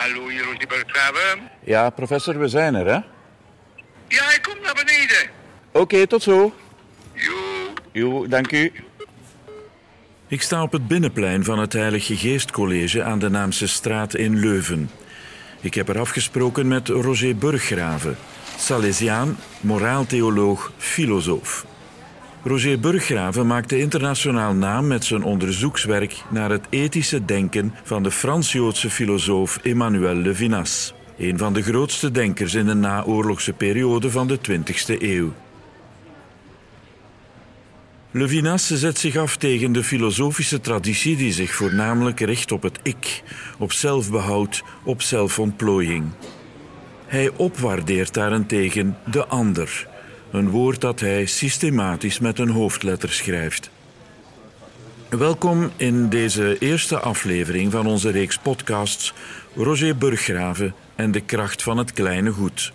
Hallo, hier Rosie Berggraven. Ja, professor, we zijn er, hè? Ja, ik kom naar beneden. Oké, tot zo. Jo. Jo, dank u. Ik sta op het binnenplein van het Heilige Geestcollege aan de Naamse straat in Leuven. Ik heb er afgesproken met Roger Burggraven, Salesiaan, moraaltheoloog, filosoof. Roger Burggraven maakte internationaal naam met zijn onderzoekswerk naar het ethische denken van de Frans-Joodse filosoof Emmanuel Levinas, een van de grootste denkers in de naoorlogse periode van de 20e eeuw. Levinas zet zich af tegen de filosofische traditie die zich voornamelijk richt op het ik, op zelfbehoud, op zelfontplooiing. Hij opwaardeert daarentegen de ander, een woord dat hij systematisch met een hoofdletter schrijft. Welkom in deze eerste aflevering van onze reeks podcasts Roger Burggraven en de kracht van het kleine goed.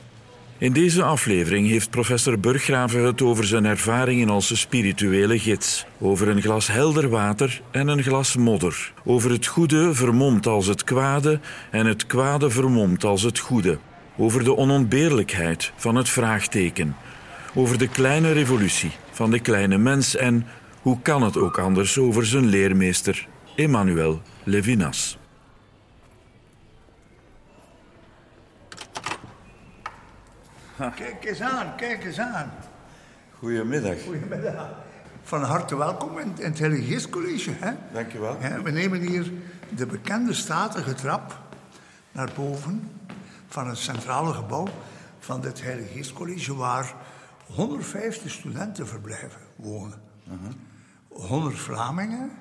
In deze aflevering heeft professor Burggraven het over zijn ervaringen als spirituele gids, over een glas helder water en een glas modder, over het goede vermomd als het kwade en het kwade vermomd als het goede, over de onontbeerlijkheid van het vraagteken, over de kleine revolutie van de kleine mens en, hoe kan het ook anders, over zijn leermeester Emmanuel Levinas. Kijk eens aan, kijk eens aan. Goedemiddag. Goedemiddag. Van harte welkom in, in het Heilige Geestcollege. Hè? Dank je wel. Ja, we nemen hier de bekende statige trap naar boven van het centrale gebouw van dit Heilige Geestcollege, waar 150 studenten verblijven, wonen. 100 Vlamingen,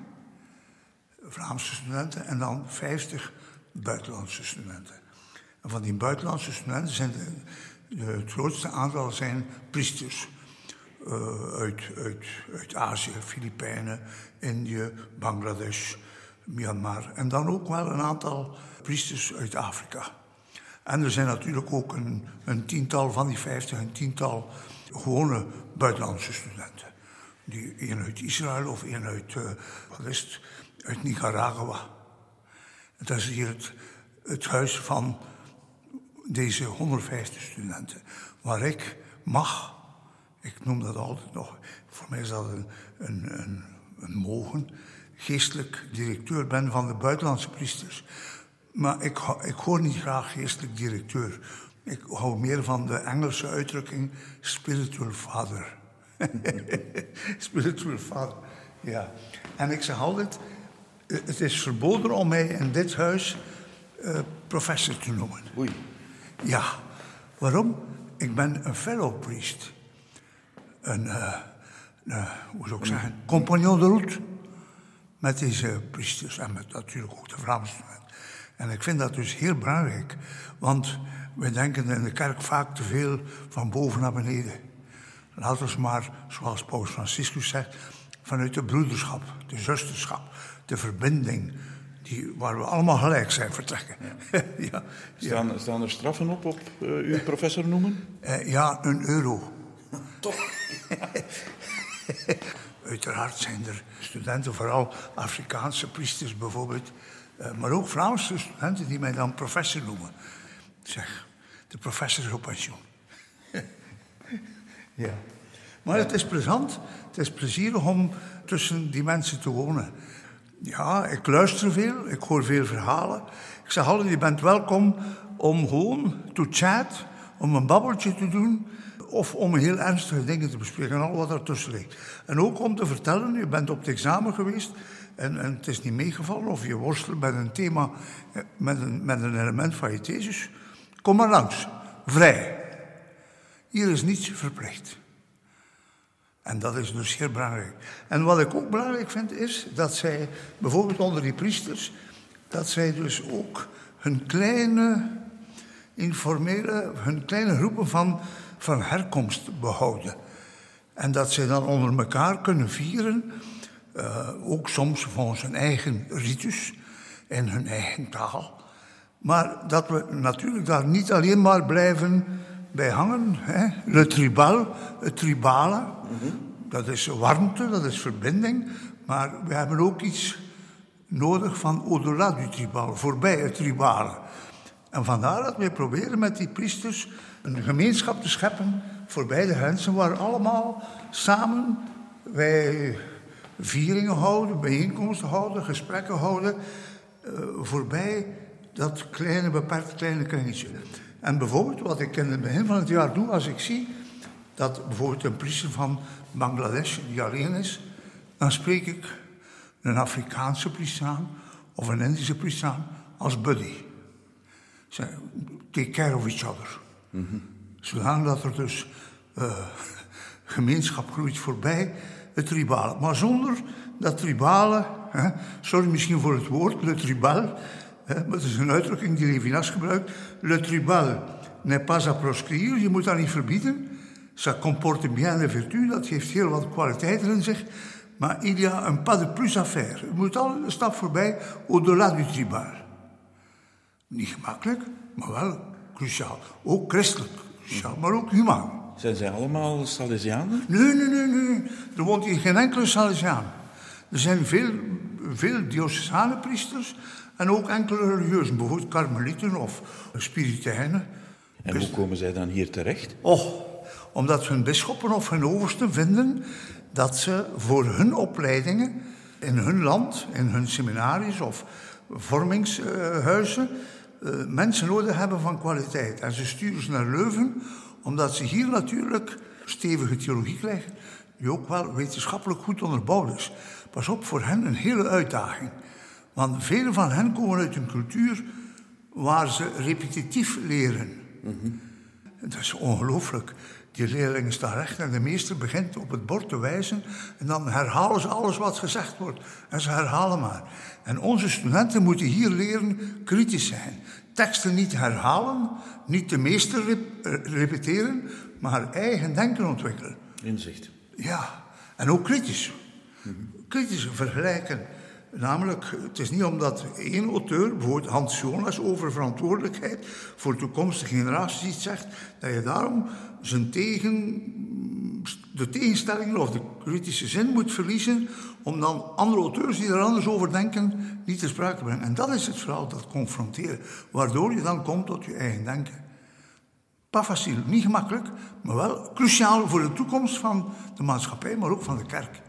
Vlaamse studenten, en dan 50 buitenlandse studenten. En van die buitenlandse studenten zijn de, het grootste aantal zijn priesters. eh, uit, uit, uit Azië, Filipijnen, Indië, Bangladesh, Myanmar. En dan ook wel een aantal priesters uit Afrika. En er zijn natuurlijk ook een, een tiental van die vijftig, een tiental gewone buitenlandse studenten. Die één uit Israël of één uit, het, uit Nicaragua. Dat is hier het, het huis van deze 150 studenten. Waar ik mag, ik noem dat altijd nog, voor mij is dat een, een, een, een mogen, geestelijk directeur ben van de buitenlandse priesters. Maar ik, ik hoor niet graag geestelijk directeur. Ik hou meer van de Engelse uitdrukking spiritual father. spiritual father, ja. En ik zeg altijd, eh, het is verboden om mij in dit huis eh, professor te noemen. Oei. Ja, waarom? Ik ben een fellow priest. Een, eh, eh, hoe zou ik zeggen, compagnon de route. Met deze priesters en met natuurlijk ook de Vlaamse. En ik vind dat dus heel belangrijk. Want we denken in de kerk vaak te veel van boven naar beneden. Laten we maar, zoals Paus Franciscus zegt, vanuit de broederschap, de zusterschap, de verbinding, die, waar we allemaal gelijk zijn, vertrekken. Ja. ja, Staan, staan er straffen op op eh, uw professor noemen? Eh, ja, een euro. Toch? Uiteraard zijn er studenten, vooral Afrikaanse priesters bijvoorbeeld, eh, maar ook Vlaamse studenten die mij dan professor noemen. Zeg, de professor is op pensioen. ja. Maar het is plezant, het is plezierig om tussen die mensen te wonen. Ja, ik luister veel, ik hoor veel verhalen. Ik zeg altijd, je bent welkom om gewoon to chat, om een babbeltje te doen of om heel ernstige dingen te bespreken, al wat ertussen ligt. En ook om te vertellen, je bent op het examen geweest en, en het is niet meegevallen of je worstelt met een thema, eh, met een, met een element van je thesis. Kom maar langs, vrij. Hier is niets verplicht. En dat is dus heel belangrijk. En wat ik ook belangrijk vind is dat zij, bijvoorbeeld onder die priesters, dat zij dus ook hun kleine, informele, hun kleine groepen van, van herkomst behouden. En dat zij dan onder elkaar kunnen vieren, eh, ook soms volgens hun eigen ritus, in hun eigen taal. Maar dat we natuurlijk daar niet alleen maar blijven bij hangen. Hè? Le tribal, het tribale. Dat is warmte, dat is verbinding. Maar we hebben ook iets nodig van au-delà du tribal, voorbij het tribale. En vandaar dat wij proberen met die priesters een gemeenschap te scheppen voor beide mensen, waar allemaal samen wij vieringen houden, bijeenkomsten houden, gesprekken houden, uh, voorbij dat kleine, beperkt kleine kringetje. En bijvoorbeeld wat ik in het begin van het jaar doe, als ik zie dat bijvoorbeeld een priester van Bangladesh die alleen is, dan spreek ik een Afrikaanse priester aan of een Indische priester aan als buddy. Take care of each other. Mm Zodat er dus uh, gemeenschap groeit voorbij het tribale. Maar zonder dat tribale, hè, sorry misschien voor het woord, le tribal, maar het is een uitdrukking die Levinas gebruikt. Le tribal n'est pas à proscrire, je moet dat niet verbieden. Ça comporte bien de vertu, dat geeft heel wat kwaliteiten in zich. Maar il y a un pas de plus à faire. Je moet al een stap voorbij, au-delà du tribal. Niet gemakkelijk, maar wel cruciaal. Ook christelijk cruciaal, maar ook humaan. Zijn zij allemaal Salesianen? Nee, nee, nee, nee. Er woont hier geen enkele Salesiaan. Er zijn veel, veel diocesane priesters en ook enkele religieuzen, bijvoorbeeld karmelieten of spiritijnen. En hoe komen zij dan hier terecht? Oh, omdat hun bisschoppen of hun oversten vinden dat ze voor hun opleidingen in hun land, in hun seminaries of vormingshuizen, uh, mensen nodig hebben van kwaliteit. En ze sturen ze naar Leuven, omdat ze hier natuurlijk stevige theologie krijgen, die ook wel wetenschappelijk goed onderbouwd is. Pas op, voor hen een hele uitdaging. Want velen van hen komen uit een cultuur waar ze repetitief leren. Mm Dat is ongelooflijk. Die leerlingen staan recht en de meester begint op het bord te wijzen en dan herhalen ze alles wat gezegd wordt. En ze herhalen maar. En onze studenten moeten hier leren kritisch zijn. Teksten niet herhalen, niet de meester repeteren, maar eigen denken ontwikkelen. Inzicht. Ja, en ook kritisch. Kritisch vergelijken. Namelijk, het is niet omdat één auteur, bijvoorbeeld Hans Jonas, over verantwoordelijkheid voor toekomstige generaties iets zegt, dat je daarom zijn tegen, de tegenstellingen of de kritische zin moet verliezen, om dan andere auteurs die er anders over denken, niet te sprake te brengen. En dat is het verhaal, dat confronteren, waardoor je dan komt tot je eigen denken. Pas facile, niet gemakkelijk, maar wel cruciaal voor de toekomst van de maatschappij, maar ook van de kerk.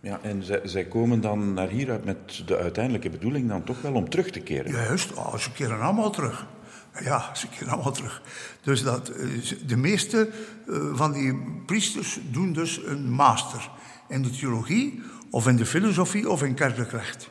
Ja, en zij, zij komen dan naar hieruit met de uiteindelijke bedoeling dan toch wel om terug te keren? Juist, oh, ze keren allemaal terug. Ja, ze keren allemaal terug. Dus dat, eh, de meeste eh, van die priesters doen dus een master in de theologie, of in de filosofie, of in kerkelijk recht.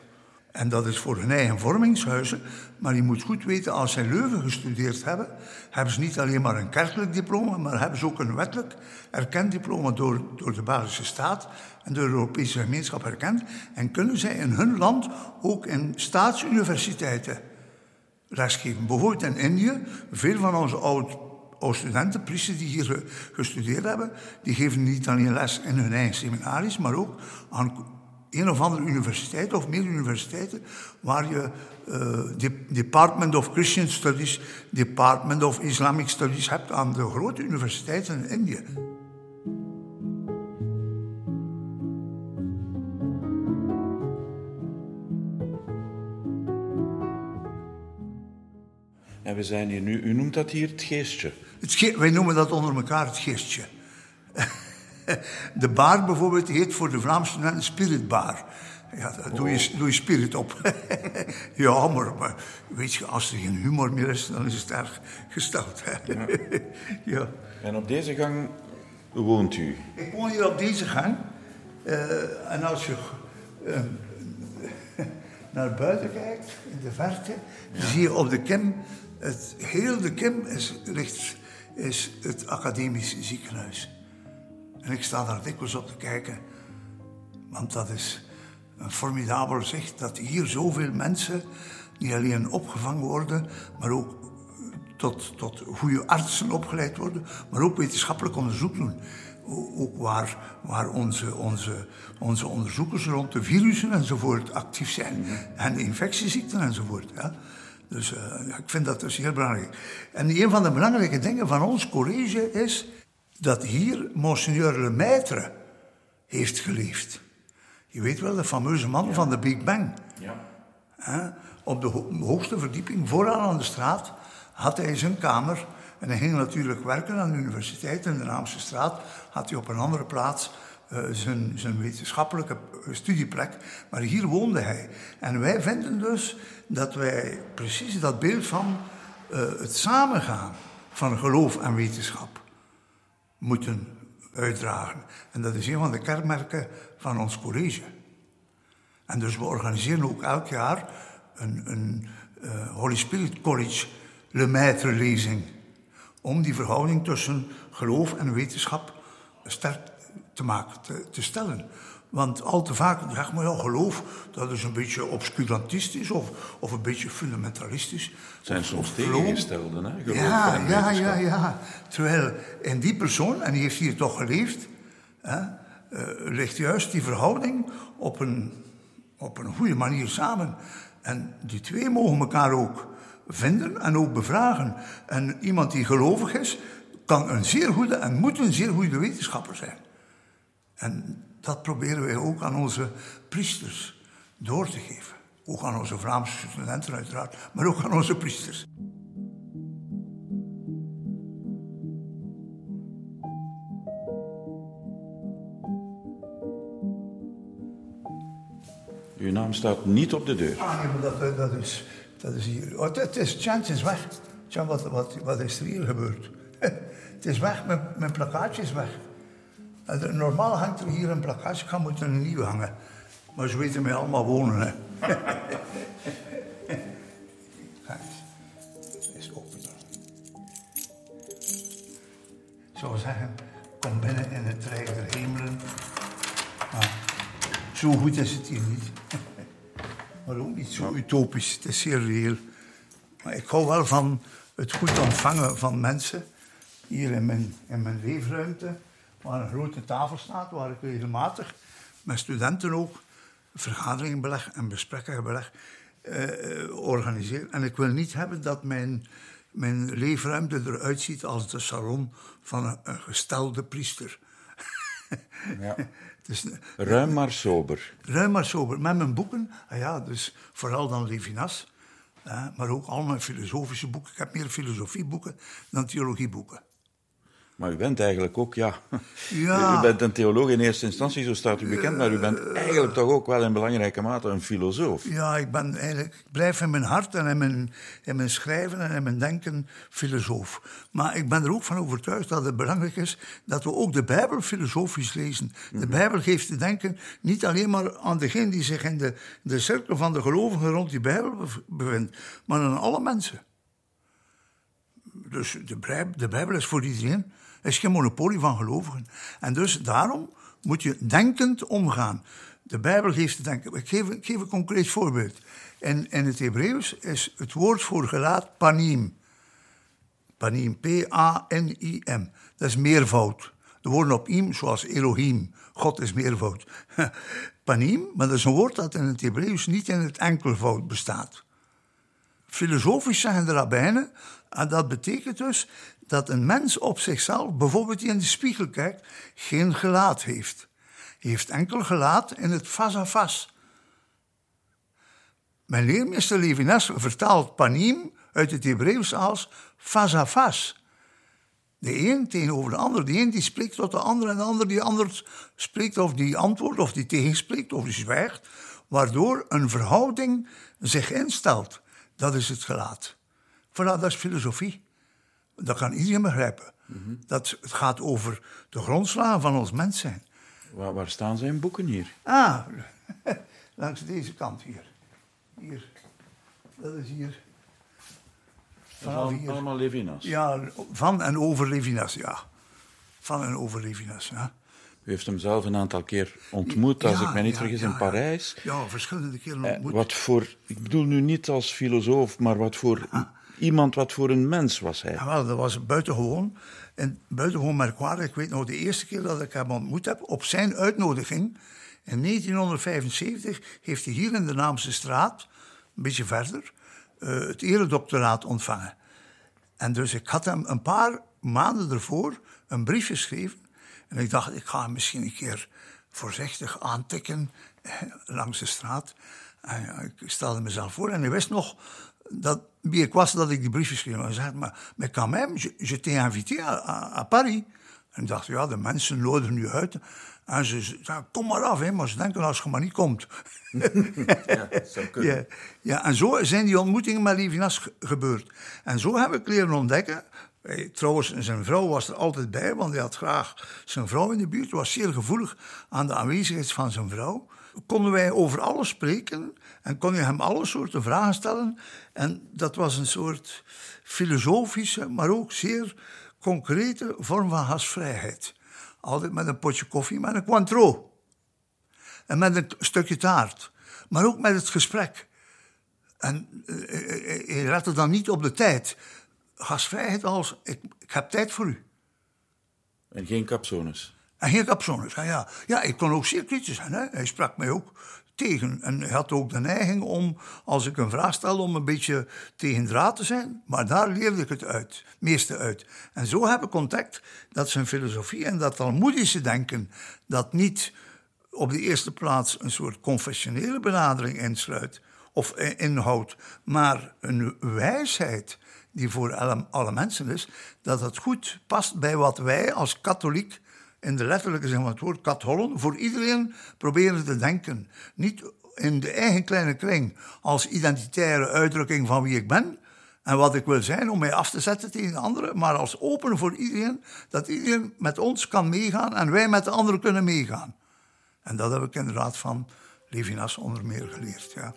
En dat is voor hun eigen vormingshuizen. Maar je moet goed weten, als zij Leuven gestudeerd hebben, hebben ze niet alleen maar een kerkelijk diploma, maar hebben ze ook een wettelijk erkend diploma door, door de Belgische staat en de Europese gemeenschap erkend. En kunnen zij in hun land ook in staatsuniversiteiten lesgeven. Bijvoorbeeld in Indië, veel van onze oud studenten, priesters die hier gestudeerd hebben, die geven niet alleen les in hun eigen seminaries, maar ook aan een of andere universiteit of meer universiteiten waar je uh, Department of Christian Studies, Department of Islamic Studies hebt aan de grote universiteiten in Indië. En we zijn hier nu, u noemt dat hier het geestje. Het ge wij noemen dat onder elkaar het geestje. De bar bijvoorbeeld heet voor de Vlaamse studenten Spirit Bar. Ja, daar doe, je, doe je spirit op. ja, maar, maar, weet je, als er geen humor meer is, dan is het erg gesteld. Ja. ja. En op deze gang woont u? Ik woon hier op deze gang. Uh, en als je uh, naar buiten kijkt, in de verte, ja. zie je op de Kim, het, heel de Kim is, rechts, is het academisch ziekenhuis. En ik sta daar dikwijls op te kijken, want dat is een formidabel zicht dat hier zoveel mensen niet alleen opgevangen worden, maar ook tot, tot goede artsen opgeleid worden, maar ook wetenschappelijk onderzoek doen. Ook waar, waar onze, onze, onze onderzoekers rond de virussen enzovoort actief zijn. En de infectieziekten enzovoort. Ja. Dus uh, ik vind dat dus heel belangrijk. En een van de belangrijke dingen van ons college is dat hier Monseigneur Lemaitre heeft geleefd. Je weet wel, de fameuze man van de Big Bang. Ja. op de hoogste verdieping, vooraan aan de straat, had hij zijn kamer. En hij ging natuurlijk werken aan de universiteit in de Naamse straat. Had hij op een andere plaats uh, zijn, zijn wetenschappelijke studieplek. Maar hier woonde hij. En wij vinden dus dat wij precies dat beeld van uh, het samengaan van geloof en wetenschap moeten uitdragen. En dat is een van de kenmerken van ons college. En dus we organiseren ook elk jaar een, een uh, Holy Spirit College Le Maître lezing. Om die verhouding tussen geloof en wetenschap sterk te maken, te, te stellen. Want al te vaak zeg maar, ja, geloof, dat is een beetje obscurantistisch of, of een beetje fundamentalistisch. Het zijn soms tegengestelden, hè? Geloof ja, ja, ja, ja. Terwijl in die persoon, en die heeft hier toch geleefd, hè, uh, ligt juist die verhouding op een, op een goede manier samen. En die twee mogen elkaar ook vinden en ook bevragen. En iemand die gelovig is, kan een zeer goede en moet een zeer goede wetenschapper zijn. En dat proberen wij ook aan onze priesters door te geven. Ook aan onze Vlaamse studenten uiteraard, maar ook aan onze priesters. Uw naam staat niet op de deur. Ah, nee, maar dat, dat, is, dat is hier. Oh, het is, Chant is weg. Wat, wat, wat is er hier gebeurd? het is weg, mijn, mijn plakkaatje is weg. Normaal hangt er hier een plakkaatje, ik ga moeten een nieuwe hangen. Maar ze weten mij allemaal wonen, hè. Is open. Ik zou zeggen, kom binnen in het rijk der hemelen. Maar zo goed is het hier niet. maar ook niet zo utopisch, het is zeer reëel. Maar ik hou wel van het goed ontvangen van mensen. Hier in mijn, in mijn leefruimte waar een grote tafel staat, waar ik regelmatig met studenten ook vergaderingen beleg en besprekkingen beleg uh, organiseer. En ik wil niet hebben dat mijn, mijn leefruimte eruit ziet als de salon van een, een gestelde priester. Ja. dus, ruim maar sober. Ruim maar sober. Met mijn boeken, ah ja, dus vooral dan Levinas, eh, maar ook al mijn filosofische boeken. Ik heb meer filosofieboeken dan theologieboeken. Maar u bent eigenlijk ook, ja. ja. U bent een theoloog in eerste instantie, zo staat u bekend, maar u bent eigenlijk toch ook wel in belangrijke mate een filosoof. Ja, ik ben eigenlijk, ik blijf in mijn hart en in mijn, in mijn schrijven en in mijn denken filosoof. Maar ik ben er ook van overtuigd dat het belangrijk is dat we ook de Bijbel filosofisch lezen. De mhm. Bijbel geeft te denken niet alleen maar aan degene die zich in de, de cirkel van de gelovigen rond die Bijbel bevindt, maar aan alle mensen. Dus de, de Bijbel is voor iedereen. Is geen monopolie van gelovigen. En dus daarom moet je denkend omgaan. De Bijbel geeft te denken. Ik geef, geef een concreet voorbeeld. In, in het Hebreeuws is het woord voor gelaat panim. Panim, P-A-N-I-M. Dat is meervoud. De woorden op im, zoals Elohim. God is meervoud. panim, maar dat is een woord dat in het Hebreeuws niet in het enkelvoud bestaat. Filosofisch zeggen de rabbijnen, en dat betekent dus dat een mens op zichzelf, bijvoorbeeld die in de spiegel kijkt, geen gelaat heeft. Hij heeft enkel gelaat in het vas. Mijn leermeester Levinas vertaalt panim uit het Hebreeuws als vas à. De een tegenover de ander. De een die spreekt tot de ander en de ander die anders spreekt of die antwoordt of die tegenspreekt of die zwijgt. Waardoor een verhouding zich instelt. Dat is het gelaat. Voilà, dat is filosofie. Dat kan iedereen begrijpen. dat, het gaat over de grondslagen van ons mens zijn. Waar, waar staan zijn boeken hier? Ah, langs deze kant hier. Hier. Dat is hier. Vanaf hier. Allemaal Levinas? Ja, van en over Levinas, ja. Van en over Levinas, ja. U heeft hem zelf een aantal keer ontmoet, als ik mij niet vergis, in Parijs. Ja, verschillende keren eh, ontmoet. wat voor, ik bedoel nu niet als filosoof, maar wat voor ah iemand, wat voor een mens was hij? Ja, dat was buitengewoon. En buitengewoon merkwaardig. Ik weet nog de eerste keer dat ik hem ontmoet heb, op zijn uitnodiging. In 1975 heeft hij hier in de Naamse straat, een beetje verder, uh, het eredoctoraat ontvangen. En dus ik had hem een paar maanden ervoor een brief geschreven. En ik dacht, ik ga hem misschien een keer voorzichtig aantikken eh, langs de straat. En, ik stelde mezelf voor en hij wist nog dat ik was dat ik die brief geschreven had. Hij zei, maar, quand même, je, t'ai invité à, à, à Paris. En ik dacht, ja, de mensen nodigen nu uit. En ze zeiden, kom maar af, hè, maar ze denken als je maar niet komt. Ja, zou kunnen. Ja, ja, en zo zijn die ontmoetingen met Levinas ge- gebeurd. En zo heb ik leren ontdekken. Trouwens, zijn vrouw was er altijd bij, want hij had graag zijn vrouw in de buurt. was zeer gevoelig aan de aanwezigheid van zijn vrouw. Konden wij over alles spreken en kon je hem alle soorten vragen stellen. En dat was een soort filosofische, maar ook zeer concrete vorm van gastvrijheid. Altijd met een potje koffie, met een Cointreau. En met een stukje taart. Maar ook met het gesprek. En eh, hij lette dan niet op de tijd. Gastvrijheid als, ik, ik heb tijd voor u. En geen capsones. En geen capsones. Ja, ja. ja, ik kon ook zeer kritisch zijn. Hè. Hij sprak mij ook tegen. En hij had ook de neiging om, als ik een vraag stelde, om een beetje tegen draad te zijn. Maar daar leerde ik het uit, meeste uit. En zo heb ik ontdekt dat zijn filosofie en dat Talmoedische denken, dat niet op de eerste plaats een soort confessionele benadering insluit of inhoudt, maar een wijsheid die voor alle, mensen is, dat het goed past bij wat wij als katholiek in de letterlijke zin van het woord kathollen voor iedereen proberen te denken. Niet in de eigen kleine kring als identitaire uitdrukking van wie ik ben en wat ik wil zijn om mij af te zetten tegen anderen, maar als open voor iedereen, dat iedereen met ons kan meegaan en wij met de anderen kunnen meegaan. En dat heb ik inderdaad van Levinas onder meer geleerd. Ja.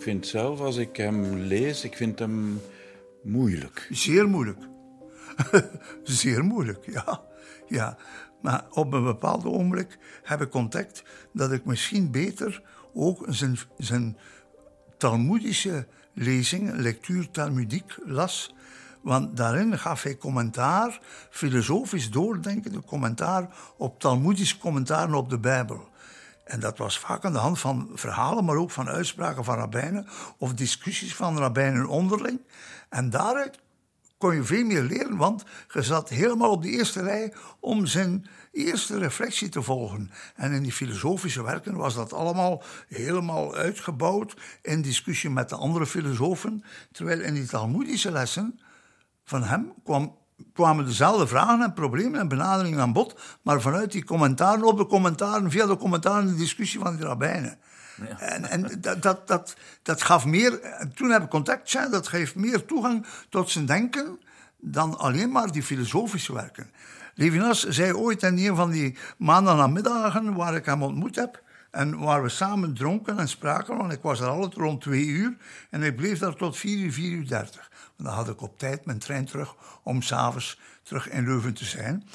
Ik vind zelf, als ik hem lees, ik vind hem moeilijk. Zeer moeilijk. Zeer moeilijk, ja. ja. Maar op een bepaald ogenblik heb ik ontdekt dat ik misschien beter ook zijn, zijn Talmoedische lezing, lectuur Talmudiek, las. Want daarin gaf hij commentaar, filosofisch doordenkende commentaar op Talmoedisch commentaren op de Bijbel. En dat was vaak aan de hand van verhalen, maar ook van uitspraken van rabbijnen of discussies van rabbijnen onderling. En daaruit kon je veel meer leren, want je zat helemaal op de eerste rij om zijn eerste reflectie te volgen. En in die filosofische werken was dat allemaal helemaal uitgebouwd in discussie met de andere filosofen. Terwijl in die Talmoedische lessen van hem kwam, kwamen dezelfde vragen en problemen en benaderingen aan bod, maar vanuit die commentaren op de commentaren, via de commentaren de discussie van die rabbijnen. En, en dat, dat, dat, dat gaf meer, en toen heb ik contact zijn, dat geeft meer toegang tot zijn denken dan alleen maar die filosofische werken. Levinas zei ooit in een van die maandagnamiddagen waar ik hem ontmoet heb, en waar we samen dronken en spraken, want ik was er altijd rond twee uur. En ik bleef daar tot vier uur, vier uur dertig. Dan had ik op tijd mijn trein terug om s'avonds terug in Leuven te zijn.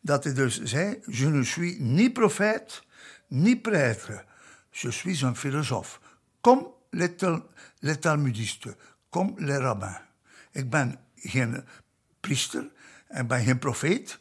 Dat hij dus zei, je ne suis ni prophète, ni prêtre. Je suis un philosophe. Comme les, les talmudistes, comme les rabbins. Ik ben geen priester, ik ben geen profeet,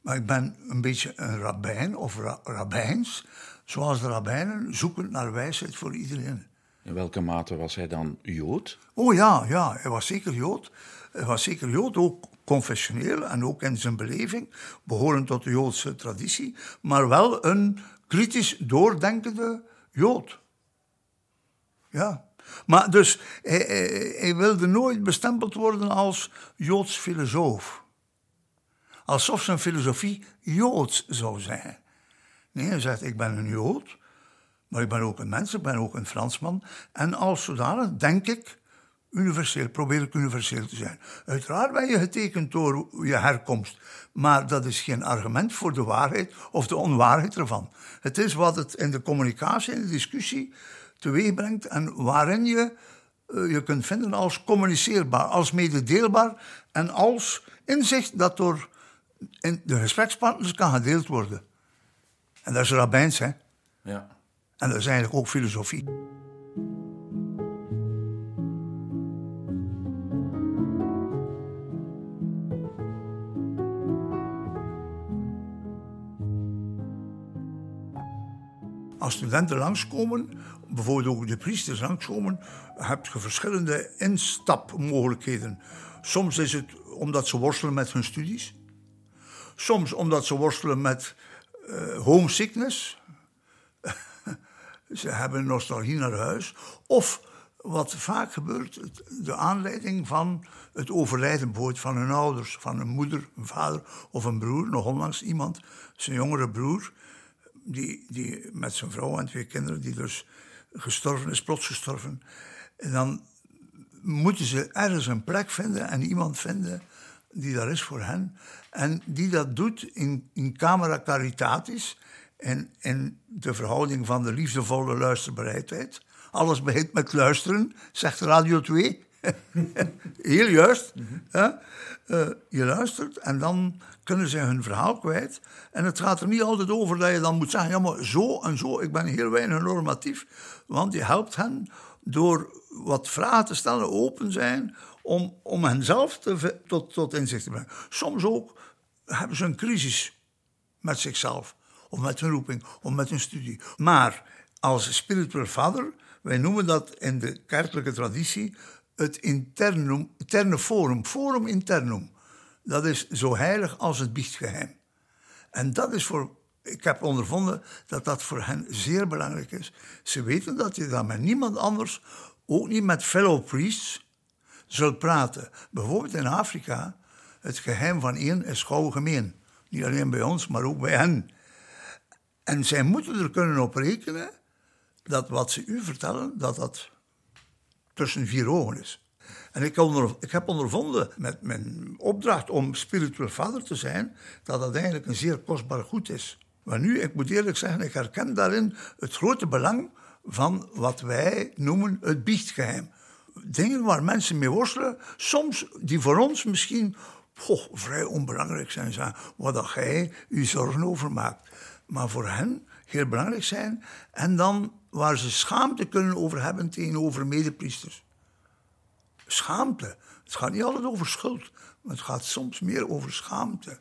maar ik ben een beetje een rabbijn of ra rabbijns zoals de rabbijnen, zoekend naar wijsheid voor iedereen. In welke mate was hij dan Jood? Oh ja, ja, hij was zeker Jood. Hij was zeker Jood, ook confessioneel en ook in zijn beleving, behorend tot de Joodse traditie, maar wel een kritisch doordenkende Jood. Ja. Maar dus, hij, hij, wilde nooit bestempeld worden als Joods filosoof. Alsof zijn filosofie Joods zou zijn. Nee, hij zegt, ik ben een Jood, maar ik ben ook een mens, ik ben ook een Fransman. En als zodanig denk ik universeel, probeer ik universeel te zijn. Uiteraard ben je getekend door je herkomst, maar dat is geen argument voor de waarheid of de onwaarheid ervan. Het is wat het in de communicatie, in de discussie teweeg brengt en waarin je eh, je kunt vinden als communiceerbaar, als mededeelbaar en als inzicht dat door in de gesprekspartners kan gedeeld worden. En dat is rabbijns, hè? Ja. En dat is eigenlijk ook filosofie. Als studenten langskomen, bijvoorbeeld ook de priesters langskomen, heb je verschillende instapmogelijkheden. Soms is het omdat ze worstelen met hun studies. Soms omdat ze worstelen met uh, homesickness. Ze hebben nostalgie naar huis. Of wat vaak gebeurt, de aanleiding van het overlijden van hun ouders, van een moeder, een vader of een broer, nog onlangs iemand, zijn jongere broer, die, die met zijn vrouw en twee kinderen, die dus gestorven is, plots gestorven. En dan moeten ze ergens een plek vinden en iemand vinden die daar is voor hen. En die dat doet in, in camera caritatis en de verhouding van de liefdevolle luisterbereidheid. Alles begint met luisteren, zegt Radio 2. Heel juist. uh, je luistert en dan kunnen ze hun verhaal kwijt. En het gaat er niet altijd over dat je dan moet zeggen: ja, maar zo en zo, ik ben heel weinig normatief. Want je helpt hen door wat vragen te stellen, open zijn, om, om hen zelf te, tot, tot inzicht te brengen. Soms ook hebben ze een crisis met zichzelf, of met hun roeping, of met hun studie. Maar als spiritual father, wij noemen dat in de kerkelijke traditie het internum, interne forum, forum internum. Dat is zo heilig als het biechtgeheim. En dat is voor, ik heb ondervonden dat dat voor hen zeer belangrijk is. Ze weten dat je dan met niemand anders, ook niet met fellow priests, zult praten. Bijvoorbeeld in Afrika, het geheim van één is gauw gemeen. Niet alleen bij ons, maar ook bij hen. En zij moeten er kunnen op rekenen dat wat ze u vertellen, dat dat tussen vier ogen is. En ik, ik, heb ondervonden met mijn opdracht om spiritueel vader te zijn, dat dat eigenlijk een zeer kostbaar goed is. Maar nu, ik moet eerlijk zeggen, ik herken daarin het grote belang van wat wij noemen het biechtgeheim. Dingen waar mensen mee worstelen, soms die voor ons misschien vrij onbelangrijk zijn, zijn, waar dat jij je zorgen over maakt. Maar voor hen heel belangrijk zijn. En dan waar ze schaamte kunnen over hebben tegenover medepriesters. Schaamte. Het gaat niet altijd over schuld, maar het gaat soms meer over schaamte.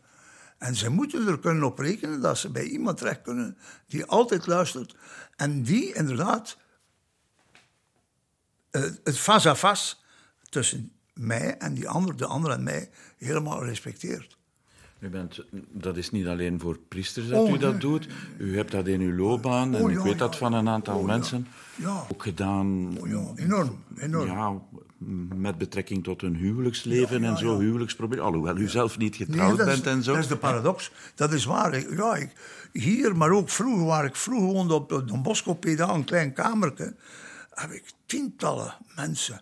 En ze moeten er kunnen op rekenen dat ze bij iemand terecht kunnen die altijd luistert en die inderdaad eh, het face à face tussen mij en die ander, de ander en mij, helemaal respecteert. U bent, dat is niet alleen voor priesters dat u oh, dat doet. U hebt dat in uw loopbaan en oh, ik weet dat van een aantal oh, mensen ook gedaan. enorm, enorm. Ja, met betrekking tot hun huwelijksleven en zo, huwelijksprobleem. Alhoewel u zelf niet getrouwd bent en zo. Dat is de paradox. Dat is waar. Ja, ik, hier, maar ook vroeger, waar ik vroeger woonde op Don Bosco Peda, een klein kamertje, heb ik tientallen mensen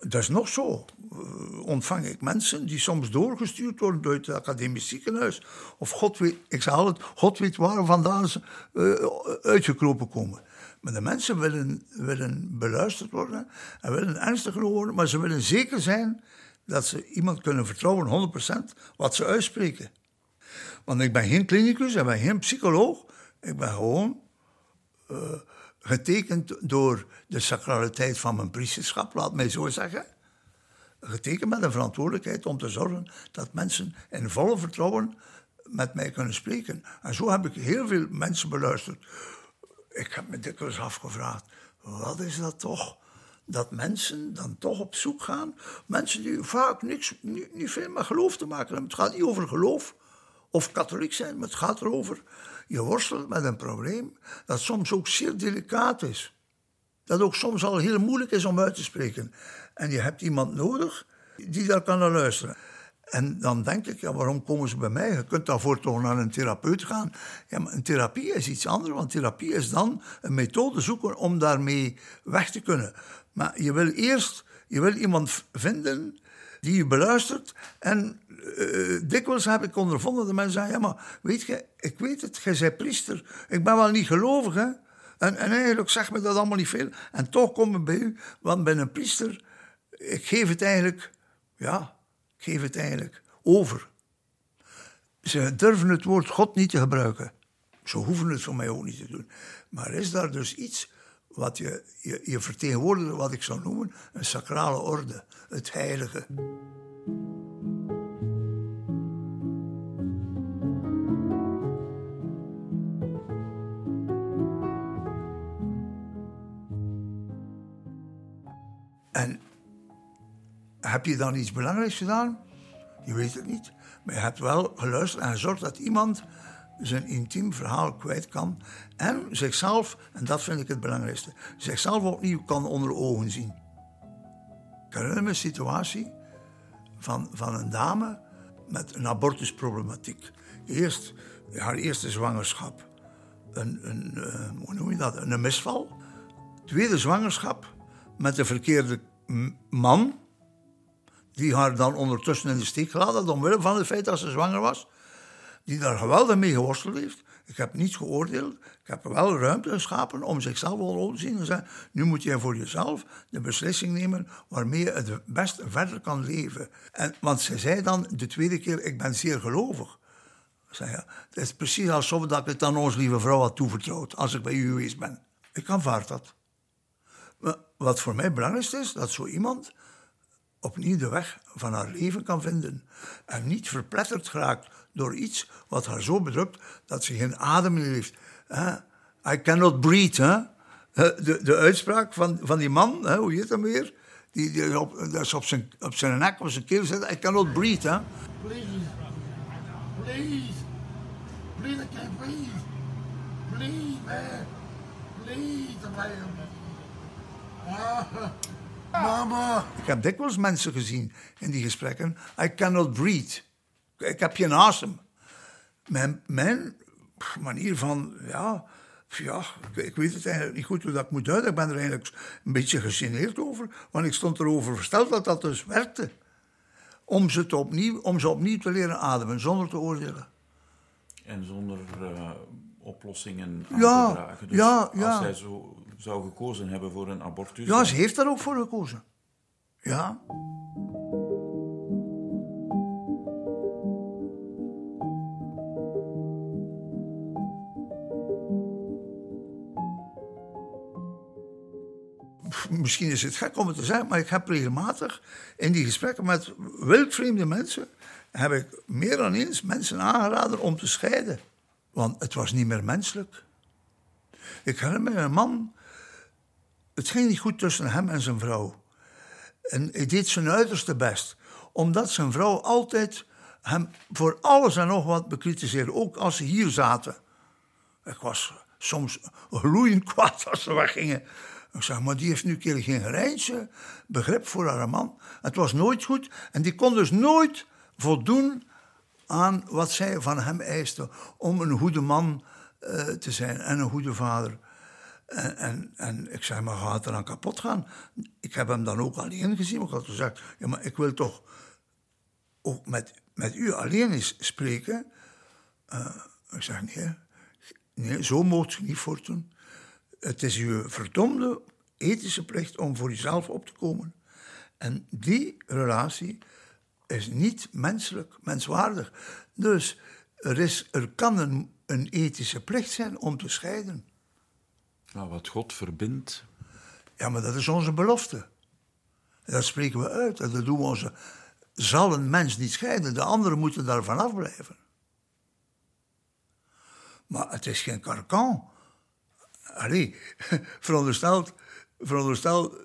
dat is nog zo. Uh, ontvang ik mensen die soms doorgestuurd worden uit het academisch ziekenhuis. Of God weet, ik zeg altijd, God weet waar vandaan ze uh, uitgekropen komen. Maar de mensen willen, willen beluisterd worden en willen ernstiger worden, maar ze willen zeker zijn dat ze iemand kunnen vertrouwen, 100% wat ze uitspreken. Want ik ben geen klinicus, ik ben geen psycholoog, ik ben gewoon uh, getekend door de sacraliteit van mijn priesterschap, laat mij zo zeggen. Getekend met een verantwoordelijkheid om te zorgen dat mensen in volle vertrouwen met mij kunnen spreken. En zo heb ik heel veel mensen beluisterd. Ik heb me dikwijls afgevraagd, wat is dat toch? Dat mensen dan toch op zoek gaan. Mensen die vaak niks, niet, niet veel met geloof te maken hebben. Het gaat niet over geloof of katholiek zijn, maar het gaat erover je worstelt met een probleem dat soms ook zeer delicaat is. Dat ook soms al heel moeilijk is om uit te spreken. En je hebt iemand nodig die daar kan naar luisteren. En dan denk ik, ja, waarom komen ze bij mij? Je kunt daarvoor toch naar een therapeut gaan. Ja, maar een therapie is iets anders, want therapie is dan een methode zoeken om daarmee weg te kunnen. Maar je wil eerst je wil iemand vinden die je beluistert. En uh, dikwijls heb ik ondervonden dat mensen zeggen: Ja, maar weet je, ik weet het, jij bent priester. Ik ben wel niet gelovig, hè, En, en eigenlijk zegt me dat allemaal niet veel. En toch kom ik bij u, want ben een priester. Ik geef het eigenlijk, ja, ik geef het eigenlijk over. Ze durven het woord God niet te gebruiken. Ze hoeven het voor mij ook niet te doen. Maar is daar dus iets wat je, je, je vertegenwoordigt, wat ik zou noemen, een sacrale orde, het heilige. En heb je dan iets belangrijks gedaan? Je weet het niet. Maar je hebt wel geluisterd en gezorgd dat iemand zijn intiem verhaal kwijt kan. En zichzelf, en dat vind ik het belangrijkste, zichzelf opnieuw kan onder ogen zien. Ik herinner een situatie van, van een dame met een abortusproblematiek. Eerst haar eerste zwangerschap, een, een, uh, hoe noem je dat, een misval. Tweede zwangerschap met de verkeerde man, die haar dan ondertussen in de steek gelaten had, omwille van het feit dat ze zwanger was die daar geweldig mee geworsteld heeft. Ik heb niets geoordeeld. Ik heb wel ruimte geschapen om zichzelf wel te zien. En zeggen, nu moet je voor jezelf de beslissing nemen waarmee je het best verder kan leven. En, want ze zei dan de tweede keer, ik ben zeer gelovig. Zei, het is precies alsof dat ik het aan onze lieve vrouw had toevertrouwd als ik bij u geweest ben. Ik aanvaard dat. Wat voor mij belangrijk is, dat zo iemand opnieuw de weg van haar leven kan vinden. En niet verpletterd geraakt door iets wat haar zo bedrukt dat ze geen adem meer heeft. I cannot breathe. Hè? De, de uitspraak van, van die man, hè? hoe heet dat weer? Die, die op, dat is op zijn, op zijn nek, op zijn keel zit. I cannot breathe. Hè? Please, please, please, I can't breathe. Please, man. Please, ah. Mama. Ik heb dikwijls mensen gezien in die gesprekken. I cannot breathe. Ik heb geen asem. Mijn, mijn manier van, ja, ja, ik weet het eigenlijk niet goed hoe dat moet uit. Ik ben er eigenlijk een beetje gegeneerd over. Want ik stond erover versteld dat dat dus werkte. Om ze, te opnieuw, om ze opnieuw te leren ademen, zonder te oordelen. En zonder uh, oplossingen aan ja, te dragen. Dus ja, ja. als zij zo zou gekozen hebben voor een abortus... Ja, ze heeft daar ook voor gekozen. Ja. misschien is het gek om het te zeggen, maar ik heb regelmatig in die gesprekken met wildvreemde mensen, heb ik meer dan eens mensen aangeraden om te scheiden. Want het was niet meer menselijk. Ik herinner me een man, het ging niet goed tussen hem en zijn vrouw. En hij deed zijn uiterste best, omdat zijn vrouw altijd hem voor alles en nog wat bekritiseerde, ook als ze hier zaten. Ik was soms gloeiend kwaad als ze weggingen. Ik zeg, maar die heeft nu keer geen gerijntje begrip voor haar man. Het was nooit goed en die kon dus nooit voldoen aan wat zij van hem eiste om een goede man uh, te zijn en een goede vader. En, en, en, ik zeg, maar gaat er dan kapot gaan? Ik heb hem dan ook alleen gezien, ik had gezegd, ja, maar ik wil toch ook met, met u alleen eens spreken. Uh, ik zeg, nee, nee zo moet je niet voortdoen. Het is uw verdomde ethische plicht om voor jezelf op te komen. En die relatie is niet menselijk, menswaardig. Dus er, is, er kan een, een ethische plicht zijn om te scheiden. Nou, wat God verbindt. Ja, maar dat is onze belofte. Dat spreken we uit. Dat doen we onze. Zal een mens niet scheiden? De anderen moeten daar vanaf blijven. Maar het is geen karkan allee, veronderstel, veronderstel,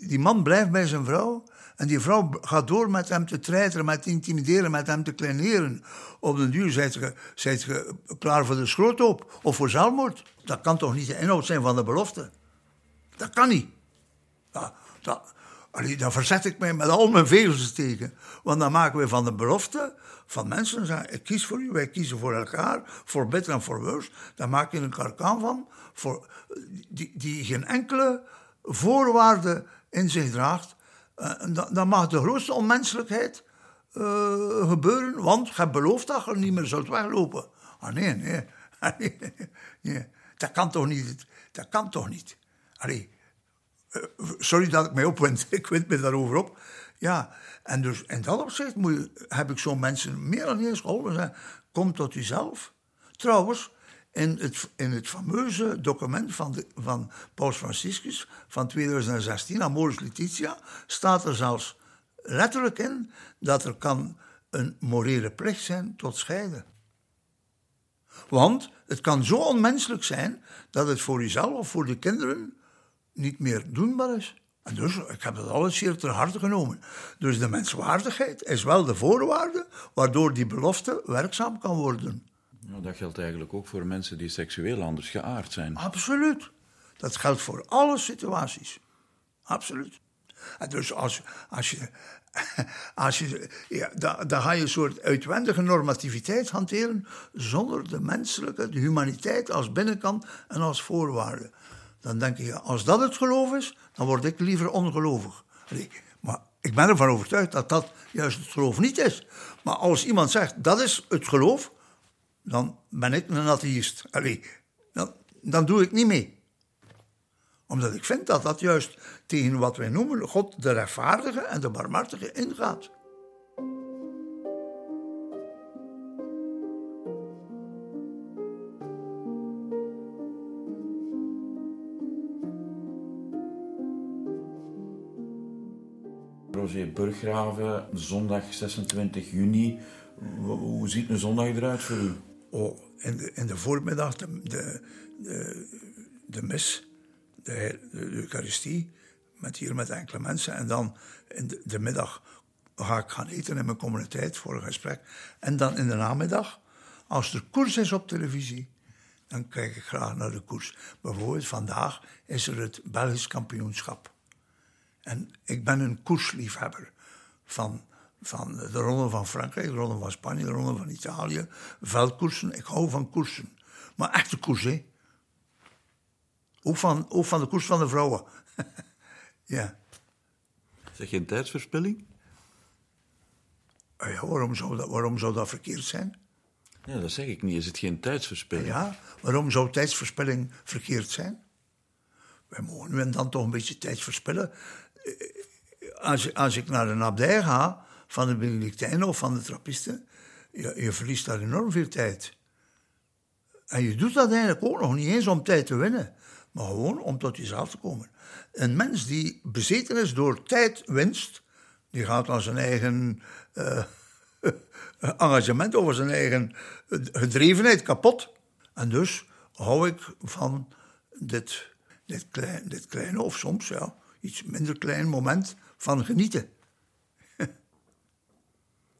die man blijft bij zijn vrouw. En die vrouw gaat door met hem te treiteren, met te intimideren, met hem te kleineren. Op den duur zijt je, je klaar voor de schroothoop of voor zelfmoord. Dat kan toch niet de inhoud zijn van de belofte? Dat kan niet. Dat, daar verzet ik mij met al mijn vezels tegen. Want dan maken we van de belofte van mensen zeggen: Ik kies voor u, wij kiezen voor elkaar, voor beter en voor worse. Daar maak je een karkan van, voor, die, die geen enkele voorwaarde in zich draagt. Uh, dan, dan, mag de grootste onmenselijkheid uh, gebeuren, want je hebt beloofd dat je niet meer zult weglopen. Ah nee, nee. nee. Dat kan toch niet? Dat kan toch niet? Allee, eh, sorry dat ik mij opwind. Ik wind me daarover op. Ja, en dus in dat opzicht moet je, heb ik zo'n mensen meer dan eens geholpen. Kom tot jezelf. Trouwens, in het, in het fameuze document van, de, van Paus Franciscus van 2016, Amoris Laetitia, staat er zelfs letterlijk in dat er kan een morele plicht zijn tot scheiden. Want het kan zo onmenselijk zijn dat het voor jezelf of voor de kinderen niet meer doenbaar is. En dus, ik heb dat alles zeer ter harte genomen. Dus de menswaardigheid is wel de voorwaarde waardoor die belofte werkzaam kan worden. Nou, dat geldt eigenlijk ook voor mensen die seksueel anders geaard zijn. Absoluut. Dat geldt voor alle situaties. Absoluut. Dus als, als je. Als je ja, dan, dan ga je een soort uitwendige normativiteit hanteren. zonder de menselijke, de humaniteit als binnenkant en als voorwaarde. Dan denk je, als dat het geloof is, dan word ik liever ongelovig. maar ik ben ervan overtuigd dat dat juist het geloof niet is. Maar als iemand zegt dat is het geloof, dan ben ik een atheïst. Allee, dan, dan doe ik niet mee. Omdat ik vind dat dat juist tegen wat wij noemen God de rechtvaardige en de barmhartige ingaat. Roger Burggraven, zondag 26 juni. Hoe ziet een zondag eruit voor u? Oh, in de, in de voormiddag de, de, de, mis, de, de, Eucharistie, met hier met enkele mensen. En dan in de, de, middag ga ik gaan eten in mijn communiteit voor een gesprek. En dan in de namiddag, als er koers is op televisie, dan kijk ik graag naar de koers. Bijvoorbeeld vandaag is er het Belgisch kampioenschap. En ik ben een koersliefhebber van van de ronde van Frankrijk, de ronde van Spanje, de ronde van Italië. Veldkoersen, ik hou van koersen. Maar echte koers, hè. Ook van, ook van de koers van de vrouwen. ja. Zeg je een tijdsverspilling? Ah ja, waarom zou, dat, waarom zou dat verkeerd zijn? Ja, dat zeg ik niet. Is het geen tijdsverspilling? Ja, waarom zou tijdsverspilling verkeerd zijn? Wij mogen nu en dan toch een beetje tijd verspillen. Eh, als, als ik naar een abdij ga, van de Benedictijnen of van de Trappisten. Je, je verliest daar enorm veel tijd. En je doet dat eigenlijk ook nog niet eens om tijd te winnen, maar gewoon om tot jezelf te komen. Een mens die bezeten is door tijdwinst, die gaat aan zijn eigen uh, engagement over zijn eigen gedrevenheid kapot. En dus hou ik van dit, dit, klein, dit kleine, of soms ja, iets minder klein moment van genieten.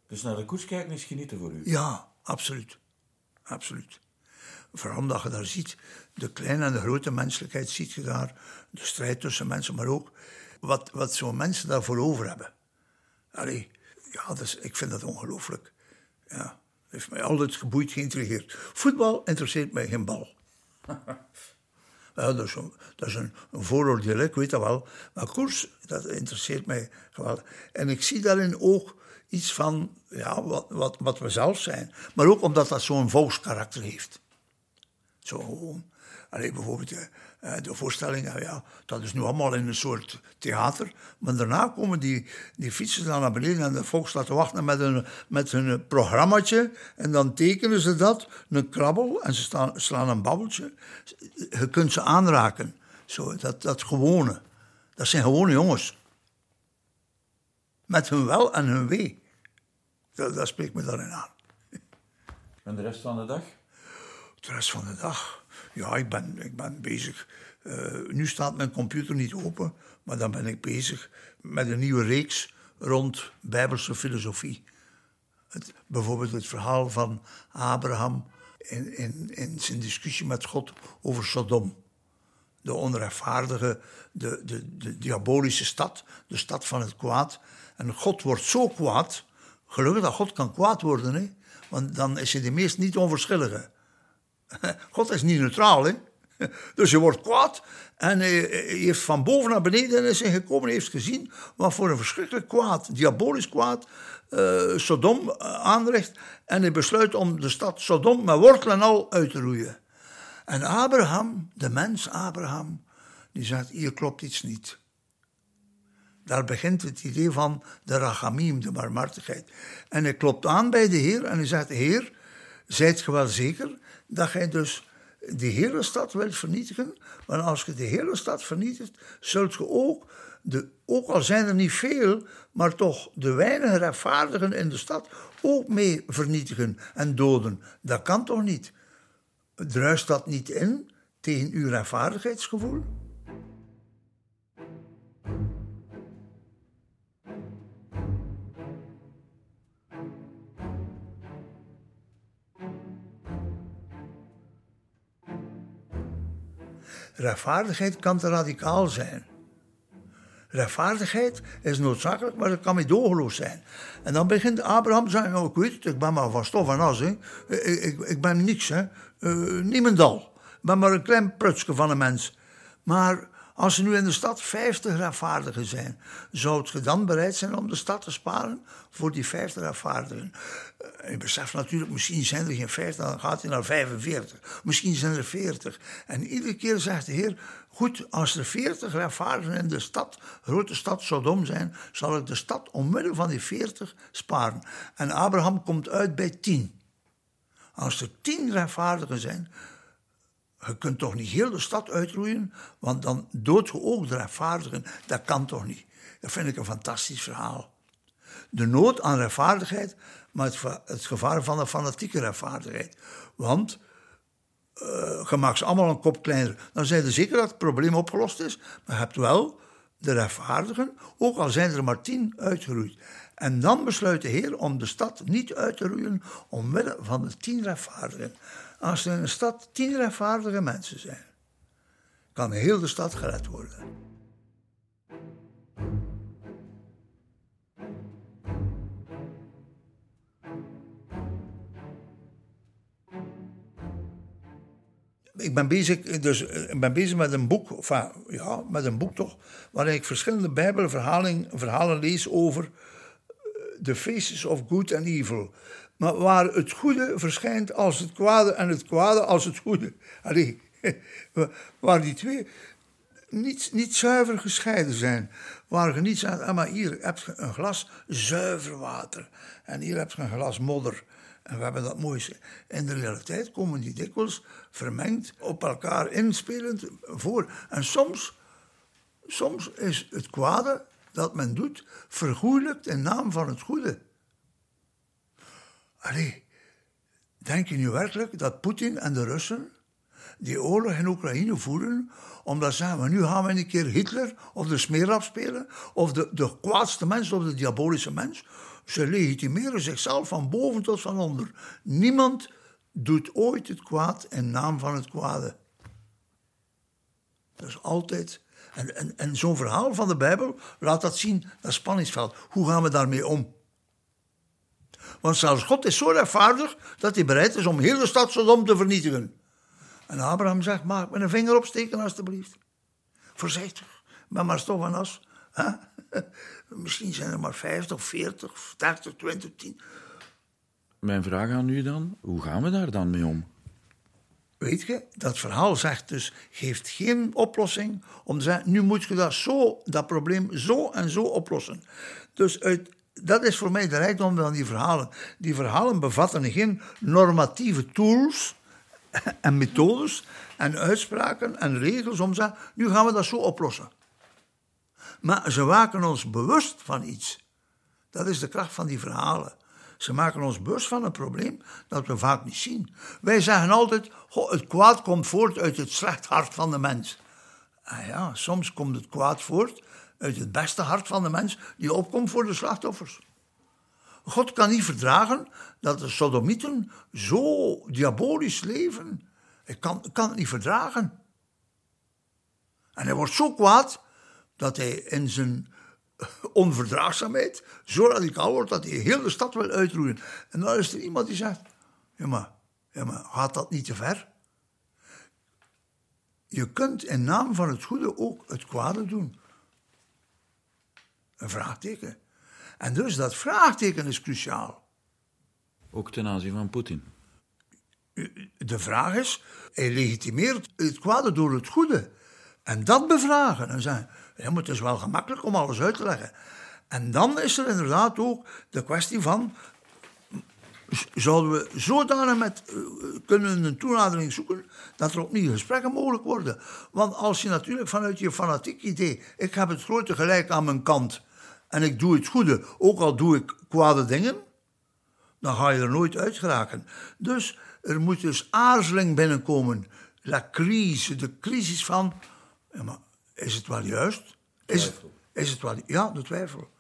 Dus naar de koers kijken is genieten voor u? Ja, absoluut. Absoluut. Vooral omdat je daar ziet, de kleine en de grote menselijkheid ziet je daar. De strijd tussen mensen, maar ook wat, wat zo'n mensen daarvoor over hebben. Allee, ja, dus, ik vind dat ongelooflijk. Ja, dat heeft mij altijd geboeid, geïntrigeerd. Voetbal interesseert mij geen bal. Dat is, een, dat is vooroordeel, ik weet dat wel. Maar koers, dat interesseert mij geweldig. En ik zie daarin ook iets van ja, wat, wat, wat we zelf zijn. Maar ook omdat dat zo'n volkskarakter heeft. Zo gewoon. Bijvoorbeeld de, eh, eh, de voorstelling, ja, dat is nu allemaal in een soort theater. Maar daarna komen die, die fietsen dan naar beneden en de volk staat te wachten met een, met hun programmaatje. En dan tekenen ze dat, een krabbel, en ze staan, slaan een babbeltje. Je kunt ze aanraken. Zo, dat, dat gewone. Dat zijn gewone jongens. Met hun wel en hun wee. Dat, dat spreekt me daarin aan. En de rest van de dag? De rest van de dag? Ja, ik ben, ik ben bezig. Uh, nu staat mijn computer niet open, maar dan ben ik bezig met een nieuwe reeks rond Bijbelse filosofie. Het, bijvoorbeeld het verhaal van Abraham in, in, in zijn discussie met God over Sodom. De onrechtvaardige, de, de, de diabolische stad, de stad van het kwaad. En God wordt zo kwaad Gelukkig dat God kan kwaad worden, hè? want dan is hij de meest niet onverschillige. God is niet neutraal, hè? Dus je wordt kwaad en hij heeft van boven naar beneden is hij gekomen en heeft gezien wat voor een verschrikkelijk kwaad, diabolisch kwaad, uh, Sodom uh, aanricht. En hij besluit om de stad Sodom met wortel en al uit te roeien. En Abraham, de mens Abraham, die zegt, hier klopt iets niet. Daar begint het idee van de rachamim, de barmhartigheid. En hij klopt aan bij de Heer en hij zegt, Heer, zijt ge wel zeker dat gij dus de hele stad wilt vernietigen? Want als je de hele stad vernietigt, zult je ook, de, ook al zijn er niet veel, maar toch de weinige rechtvaardigen in de stad ook mee vernietigen en doden. Dat kan toch niet? Druist dat niet in tegen uw rechtvaardigheidsgevoel? Rechtvaardigheid kan te radicaal zijn. Rechtvaardigheid is noodzakelijk, maar het kan meedogenloos zijn. En dan begint Abraham te zeggen, oh, ik weet het, ik ben maar van stof en as. Hè. Ik, ik, ben niks, hè. Uh, niemendal. Ik ben maar een klein prutsje van een mens. Maar als er nu in de stad 50 rechtvaardigen zijn, zou je dan bereid zijn om de stad te sparen voor die 50 rechtvaardigen? Je beseft natuurlijk, misschien zijn er geen 50, dan gaat hij naar 45. Misschien zijn er 40. En iedere keer zegt de Heer: Goed, als er 40 rechtvaardigen in de stad, grote stad Sodom zijn, zal ik de stad omwille van die 40 sparen. En Abraham komt uit bij 10. Als er 10 rechtvaardigen zijn, je kunt toch niet heel de stad uitroeien, want dan dood je ook de rechtvaardigen. Dat kan toch niet? Dat vind ik een fantastisch verhaal. De nood aan rechtvaardigheid, maar het, gevaar van de fanatieke rechtvaardigheid. Want uh, je maakt ze allemaal een kop kleiner. Dan zijn ze zeker dat het probleem opgelost is, maar je hebt wel de rechtvaardigen, ook al zijn er maar tien uitgeroeid. En dan besluit de Heer om de stad niet uit te roeien omwille van de tien rechtvaardigen. Als er in een stad tien rechtvaardige mensen zijn, kan heel de stad gered worden. ik ben bezig, dus, ik ben bezig met een boek, ja, met een boek toch, waarin ik verschillende bijbelverhalen verhalen lees over de faces of good and evil maar waar het goede verschijnt als het kwade en het kwade als het goede. Allee, waar die twee niet, niet zuiver gescheiden zijn. Waar je niet ah, maar hier heb je een glas zuiver water en hier heb je een glas modder. En we hebben dat mooiste. In de realiteit komen die dikwijls vermengd op elkaar inspelend voor. En soms, soms is het kwade dat men doet vergoeilijkt in naam van het goede. Allee, denk je nu werkelijk dat Poetin en de Russen die oorlog in Oekraïne voeren, omdat ze zeggen, nu gaan we een keer Hitler of de smeerlap spelen, of de, de kwaadste mens of de diabolische mens. Ze legitimeren zichzelf van boven tot van onder. Niemand doet ooit het kwaad in naam van het kwade. Dat is altijd. En, en, en zo'n verhaal van de Bijbel laat dat zien, dat spanningsveld. Hoe gaan we daarmee om? Want zelfs God is zo rechtvaardig dat hij bereid is om heel de stad Sodom te vernietigen. En Abraham zegt, maak me een vinger opsteken alstublieft. Voorzichtig, ben maar stof en as. Misschien zijn er maar 50, 40, 30, 20, 10. Mijn vraag aan u dan, hoe gaan we daar dan mee om? Weet je, dat verhaal zegt dus, geeft geen oplossing om te zeggen, nu moet je dat, zo, dat probleem zo en zo oplossen. Dus uit dat is voor mij de rijkdom van die verhalen. Die verhalen bevatten geen normatieve tools en methodes en uitspraken en regels om te zeggen, nu gaan we dat zo oplossen. Maar ze maken ons bewust van iets. Dat is de kracht van die verhalen. Ze maken ons bewust van een probleem dat we vaak niet zien. Wij zeggen altijd, het kwaad komt voort uit het slecht hart van de mens. Ah ja, soms komt het kwaad voort uit het beste hart van de mens die opkomt voor de slachtoffers. God kan niet verdragen dat de sodomieten zo diabolisch leven. Hij kan, kan het niet verdragen. En hij wordt zo kwaad dat hij in zijn onverdraagzaamheid zo radicaal wordt dat hij heel de stad wil uitroeien. En dan is er iemand die zegt: ja maar, ja, maar gaat dat niet te ver? Je kunt in naam van het goede ook het kwade doen. Een vraagteken. En dus dat vraagteken is cruciaal. Ook ten aanzien van Poetin. De vraag is, hij legitimeert het kwade door het goede. En dat bevragen. En zeggen, ja, maar het is wel gemakkelijk om alles uit te leggen. En dan is er inderdaad ook de kwestie van zouden we zodanig met, uh, kunnen een toenadering zoeken dat er opnieuw gesprekken mogelijk worden. Want als je natuurlijk vanuit je fanatiek idee, ik heb het grote gelijk aan mijn kant en ik doe het goede, ook al doe ik kwade dingen, dan ga je er nooit uit geraken. Dus er moet dus aarzeling binnenkomen. La crise, de crisis van, ja, maar is het wel juist? Is het, is het wel, ja, de twijfel.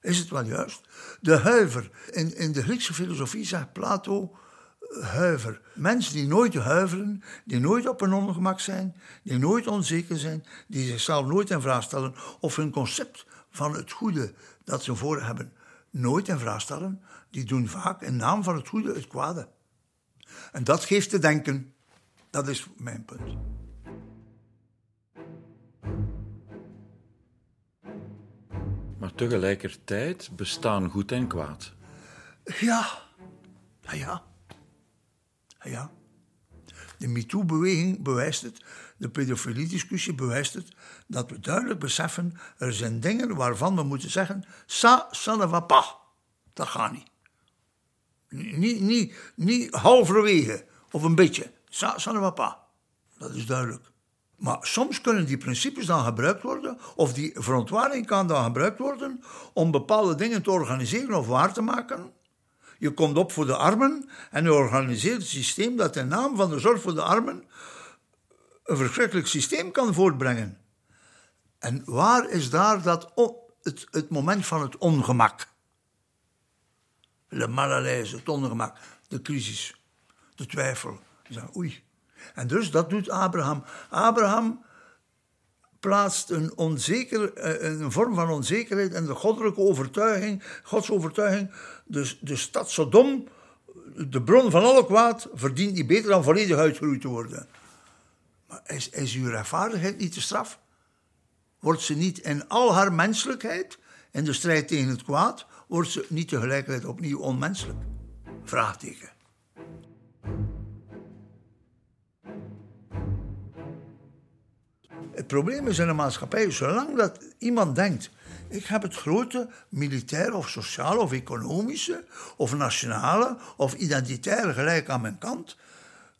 Is het wel juist? De huiver. In, in de Griekse filosofie zegt Plato huiver. Mensen die nooit huiveren, die nooit op hun ongemak zijn, die nooit onzeker zijn, die zichzelf nooit in vraag stellen of hun concept van het goede dat ze voor hebben nooit in vraag stellen, die doen vaak in naam van het goede het kwade. En dat geeft te denken. Dat is mijn punt. Maar tegelijkertijd bestaan goed en kwaad. Ja, ja, ja. ja. De MeToo-beweging bewijst het, de pedofilie-discussie bewijst het, dat we duidelijk beseffen, er zijn dingen waarvan we moeten zeggen, ça, ça va pas. Dat gaat niet. Niet, niet, halverwege of een beetje. Ça, ça va pas. Dat is duidelijk. Maar soms kunnen die principes dan gebruikt worden, of die verontwaardiging kan dan gebruikt worden om bepaalde dingen te organiseren of waar te maken. Je komt op voor de armen en je organiseert een systeem dat in naam van de zorg voor de armen een verschrikkelijk systeem kan voortbrengen. En waar is daar dat het, het moment van het ongemak? Le malaise, het ongemak, de crisis, de twijfel. Oei, en dus dat doet Abraham. Abraham plaatst een, onzeker, eh, een vorm van onzekerheid en de goddelijke overtuiging, Gods overtuiging, dus de stad Sodom, de bron van alle kwaad, verdient niet beter dan volledig uitgeroeid te worden. Maar is, is uw rechtvaardigheid niet te straf? Wordt ze niet in al haar menselijkheid, in de strijd tegen het kwaad, wordt ze niet tegelijkertijd opnieuw onmenselijk? Vraagteken. Het probleem is in de maatschappij, zolang dat iemand denkt, ik heb het grote militaire of sociale of economische of nationale of identitaire gelijk aan mijn kant,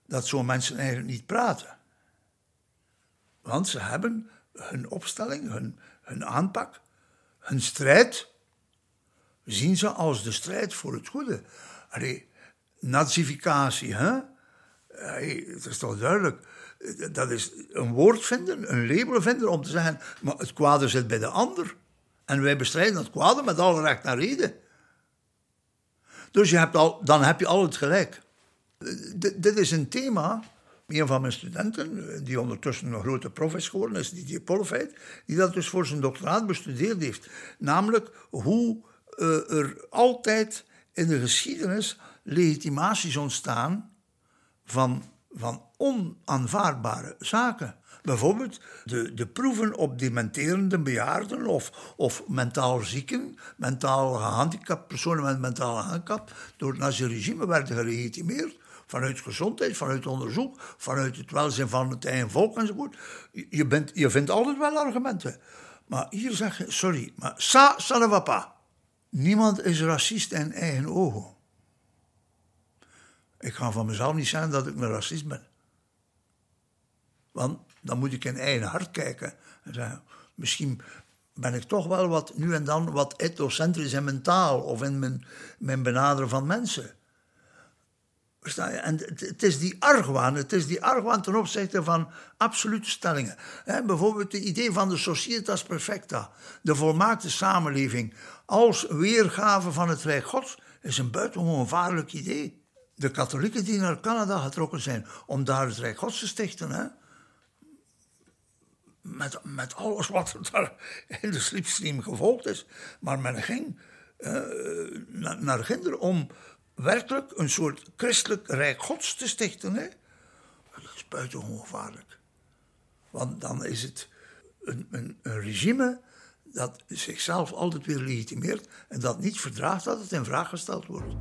dat zo'n mensen eigenlijk niet praten. Want ze hebben hun opstelling, hun, hun aanpak, hun strijd, zien ze als de strijd voor het goede. Allee, nazificatie, hè? Het is toch duidelijk dat is een woord vinden, een label vinden om te zeggen, maar het kwade zit bij de ander. En wij bestrijden het kwade met alle recht naar reden. Dus je hebt al, dan heb je al het gelijk. dit is een thema. Een van mijn studenten, die ondertussen een grote prof is geworden, is die Polfeit, die dat dus voor zijn doctoraat bestudeerd heeft. Namelijk hoe uh, er altijd in de geschiedenis legitimaties ontstaan van van onaanvaardbare zaken. Bijvoorbeeld de, de proeven op dementerende bejaarden of, of mentaal zieken, mentaal gehandicapt, personen met mentaal handicap, door het nazi-regime werden gelegitimeerd. Vanuit gezondheid, vanuit onderzoek, vanuit het welzijn van het eigen volk enzovoort. Je, bent, je vindt altijd wel argumenten. Maar hier zeg je, sorry, maar ça, ça va pas. Niemand is racist in eigen ogen. Ik ga van mezelf niet zeggen dat ik een racist ben. Want dan moet ik in eigen hart kijken en zeggen: misschien ben ik toch wel wat, nu en dan wat etnocentrisch in mijn taal of in mijn, mijn benaderen van mensen. En het, is die argwaan, het is die argwaan ten opzichte van absolute stellingen. bijvoorbeeld het idee van de societas perfecta, de volmaakte samenleving, als weergave van het Rijk Gods, is een buitengewoon gevaarlijk idee de katholieken die naar Canada getrokken zijn om daar het Rijk Gods te stichten. Met, met alles wat er daar in de slipstream gevolgd is. Maar men ging uh, naar, naar Ginder om werkelijk een soort christelijk Rijk Gods te stichten. Hè? Dat is buitengewoon gevaarlijk. Want dan is het een, een, een regime dat zichzelf altijd weer legitimeert en dat niet verdraagt dat het in vraag gesteld wordt.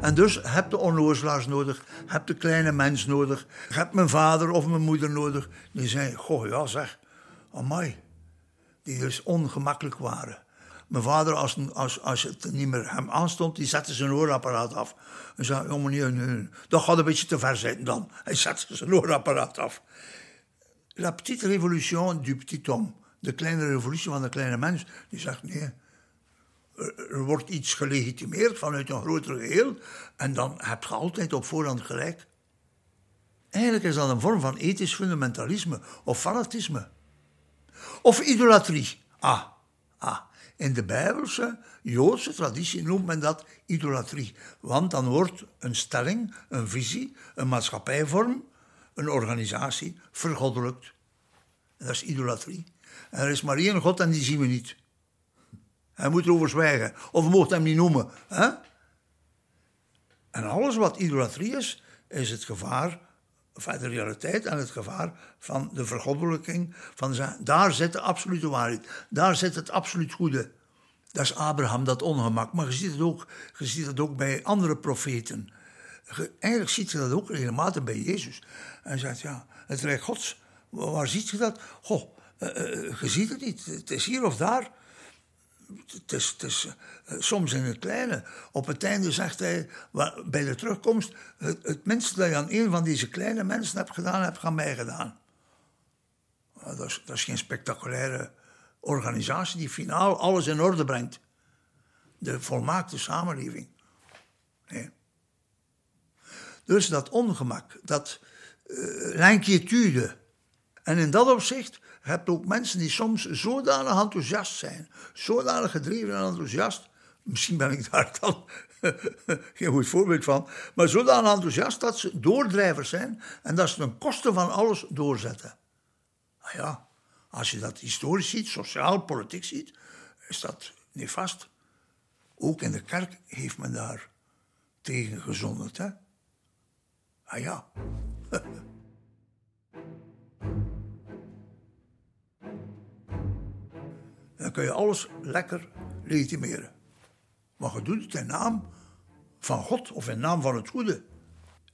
En dus heb de onnozelaars nodig, heb de kleine mens nodig, heb mijn vader of mijn moeder nodig. Die zei, goh ja zeg, amai. Die dus ongemakkelijk waren. Mijn vader, als, als, als het niet meer hem aanstond, die zette zijn hoorapparaat af. En zei, oh meneer, nee, dat gaat een beetje te ver zijn dan. Hij zette zijn hoorapparaat af. La petite révolution du petit homme. De kleine revolutie van de kleine mens. Die zegt, nee, er wordt iets gelegitimeerd vanuit een groter geheel. En dan heb je altijd op voorhand gelijk. Eigenlijk is dat een vorm van ethisch fundamentalisme of fanatisme. Of idolatrie. Ah, ah. In de Bijbelse, Joodse traditie noemt men dat idolatrie. Want dan wordt een stelling, een visie, een maatschappijvorm, een organisatie vergoddelijkt. En dat is idolatrie. En er is maar één God en die zien we niet. Hij moet erover zwijgen. Of we mogen hem niet noemen. Hè? En alles wat idolatrie is, is het gevaar van de realiteit het gevaar van de vergoddelijking. Van zijn, daar zit de absolute waarheid. Daar zit het absoluut goede. Dat is Abraham, dat ongemak. Maar je ziet het ook, je ziet het ook bij andere profeten. eigenlijk ziet je dat ook regelmatig bij Jezus. Hij zegt, ja, het Rijk Gods, waar ziet je dat? Goh, uh, uh, je ziet het niet. Het is hier of daar het is, uh, soms in het kleine. Op het einde zegt hij, bij de terugkomst... Het, het minste dat je aan een van deze kleine mensen hebt gedaan, heb je aan mij gedaan. Uh, dat, is, dat is geen spectaculaire organisatie die finaal alles in orde brengt. De volmaakte samenleving. Nee. Dus dat ongemak, dat uh. En in dat opzicht hebt ook mensen die soms zodanig enthousiast zijn, zodanig gedreven en enthousiast. Misschien ben ik daar dan geen goed voorbeeld van, maar zodanig enthousiast dat ze doordrijvers zijn en dat ze ten koste van alles doorzetten. Nou ja, als je dat historisch ziet, sociaal, politiek ziet, is dat nefast. Ook in de kerk heeft men daar tegen gezonderd. Hè? Ah ja. dan kun je alles lekker legitimeren. Maar je doet het in naam van God of in naam van het goede.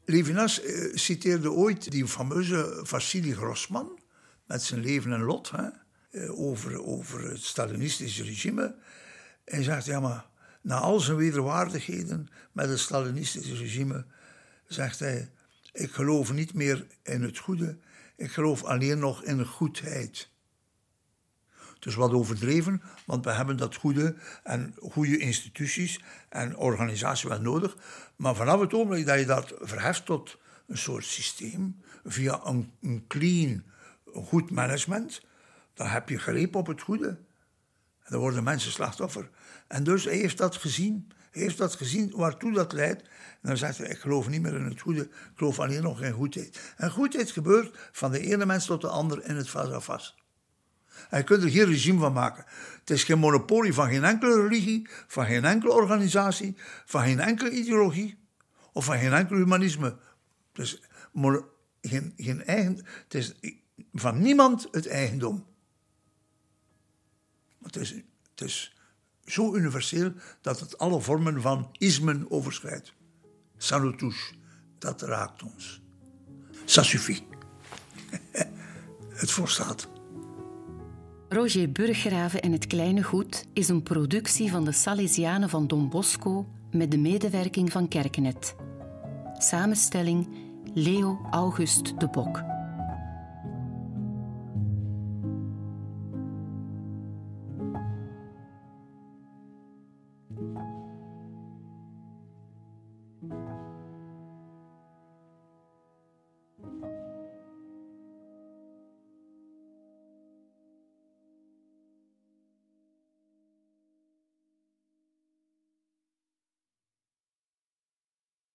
Levinas eh, citeerde ooit die fameuze Vassili Grossman met zijn leven en lot hè, eh, over, over het Stalinistische regime. Hij zegt, ja maar na al zijn wederwaardigheden met het Stalinistische regime, zegt hij, ik geloof niet meer in het goede, ik geloof alleen nog in goedheid. Het is wat overdreven, want we hebben dat goede en goede instituties en organisaties wel nodig. Maar vanaf het ogenblik dat je dat verheft tot een soort systeem, via een, clean, goed management, dan heb je greep op het goede. En dan worden mensen slachtoffer. En dus hij heeft dat gezien. Heeft dat gezien waartoe dat leidt. En dan zegt hij, ik geloof niet meer in het goede, ik geloof alleen nog in goedheid. En goedheid gebeurt van de ene mens tot de ander in het vas à vas. En je kunt er geen regime van maken. Het is geen monopolie van geen enkele religie, van geen enkele organisatie, van geen enkele ideologie of van geen enkel humanisme. Is, geen, eigen, het is van niemand het eigendom. Het is, zo universeel dat het alle vormen van ismen overschrijdt. Ça. Dat raakt ons. Ça suffit. het voorstaat. Roger Burggraven en het Kleine Goed is een productie van de Salesianen van Don Bosco met de medewerking van Kerkenet. Samenstelling Leo August de Bok.